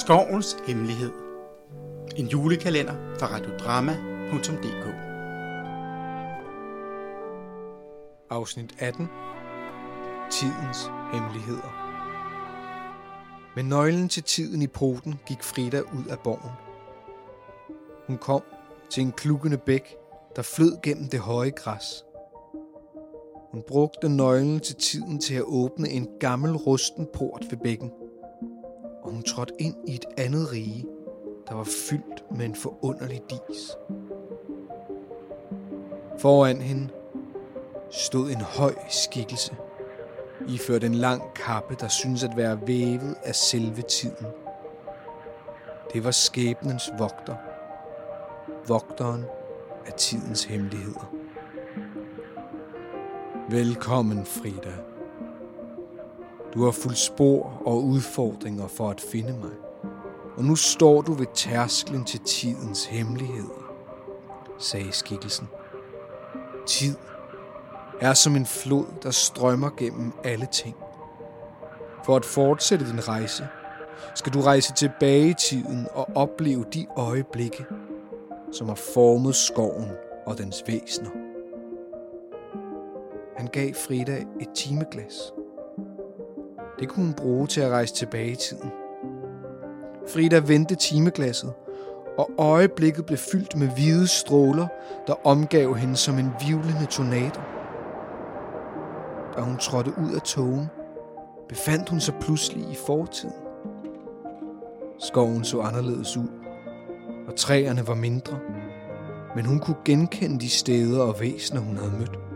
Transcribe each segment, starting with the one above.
Skovens Hemmelighed. En julekalender fra radiodrama.dk Afsnit 18 Tidens Hemmeligheder Med nøglen til tiden i poten gik Frida ud af borgen. Hun kom til en klukkende bæk, der flød gennem det høje græs. Hun brugte nøglen til tiden til at åbne en gammel rusten port ved bækken og hun ind i et andet rige, der var fyldt med en forunderlig dis. Foran hende stod en høj skikkelse, iført en lang kappe, der synes at være vævet af selve tiden. Det var skæbnens vogter. Vogteren af tidens hemmeligheder. Velkommen, Frida. Du har fulgt spor og udfordringer for at finde mig. Og nu står du ved tærsklen til tidens hemmeligheder, sagde skikkelsen. Tid er som en flod, der strømmer gennem alle ting. For at fortsætte din rejse, skal du rejse tilbage i tiden og opleve de øjeblikke, som har formet skoven og dens væsener. Han gav Frida et timeglas – det kunne hun bruge til at rejse tilbage i tiden. Frida vendte timeglasset, og øjeblikket blev fyldt med hvide stråler, der omgav hende som en vivlende tornado. Da hun trådte ud af togen, befandt hun sig pludselig i fortiden. Skoven så anderledes ud, og træerne var mindre, men hun kunne genkende de steder og væsener, hun havde mødt.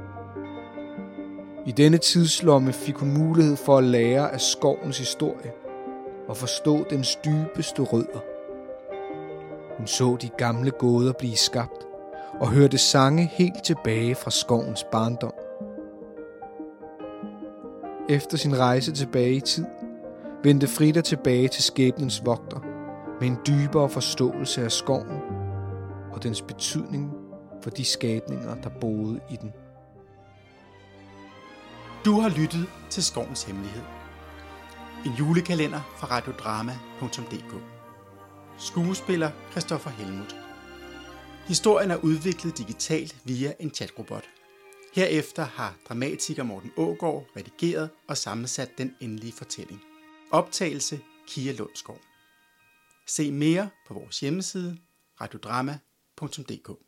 I denne tidslomme fik hun mulighed for at lære af skovens historie og forstå dens dybeste rødder. Hun så de gamle gåder blive skabt og hørte sange helt tilbage fra skovens barndom. Efter sin rejse tilbage i tid, vendte Frida tilbage til skæbnens vogter med en dybere forståelse af skoven og dens betydning for de skabninger, der boede i den. Du har lyttet til Skovens Hemmelighed. En julekalender fra radiodrama.dk Skuespiller Christoffer Helmut. Historien er udviklet digitalt via en chatrobot. Herefter har dramatiker Morten Ågård redigeret og sammensat den endelige fortælling. Optagelse Kia Lundsgaard. Se mere på vores hjemmeside radiodrama.dk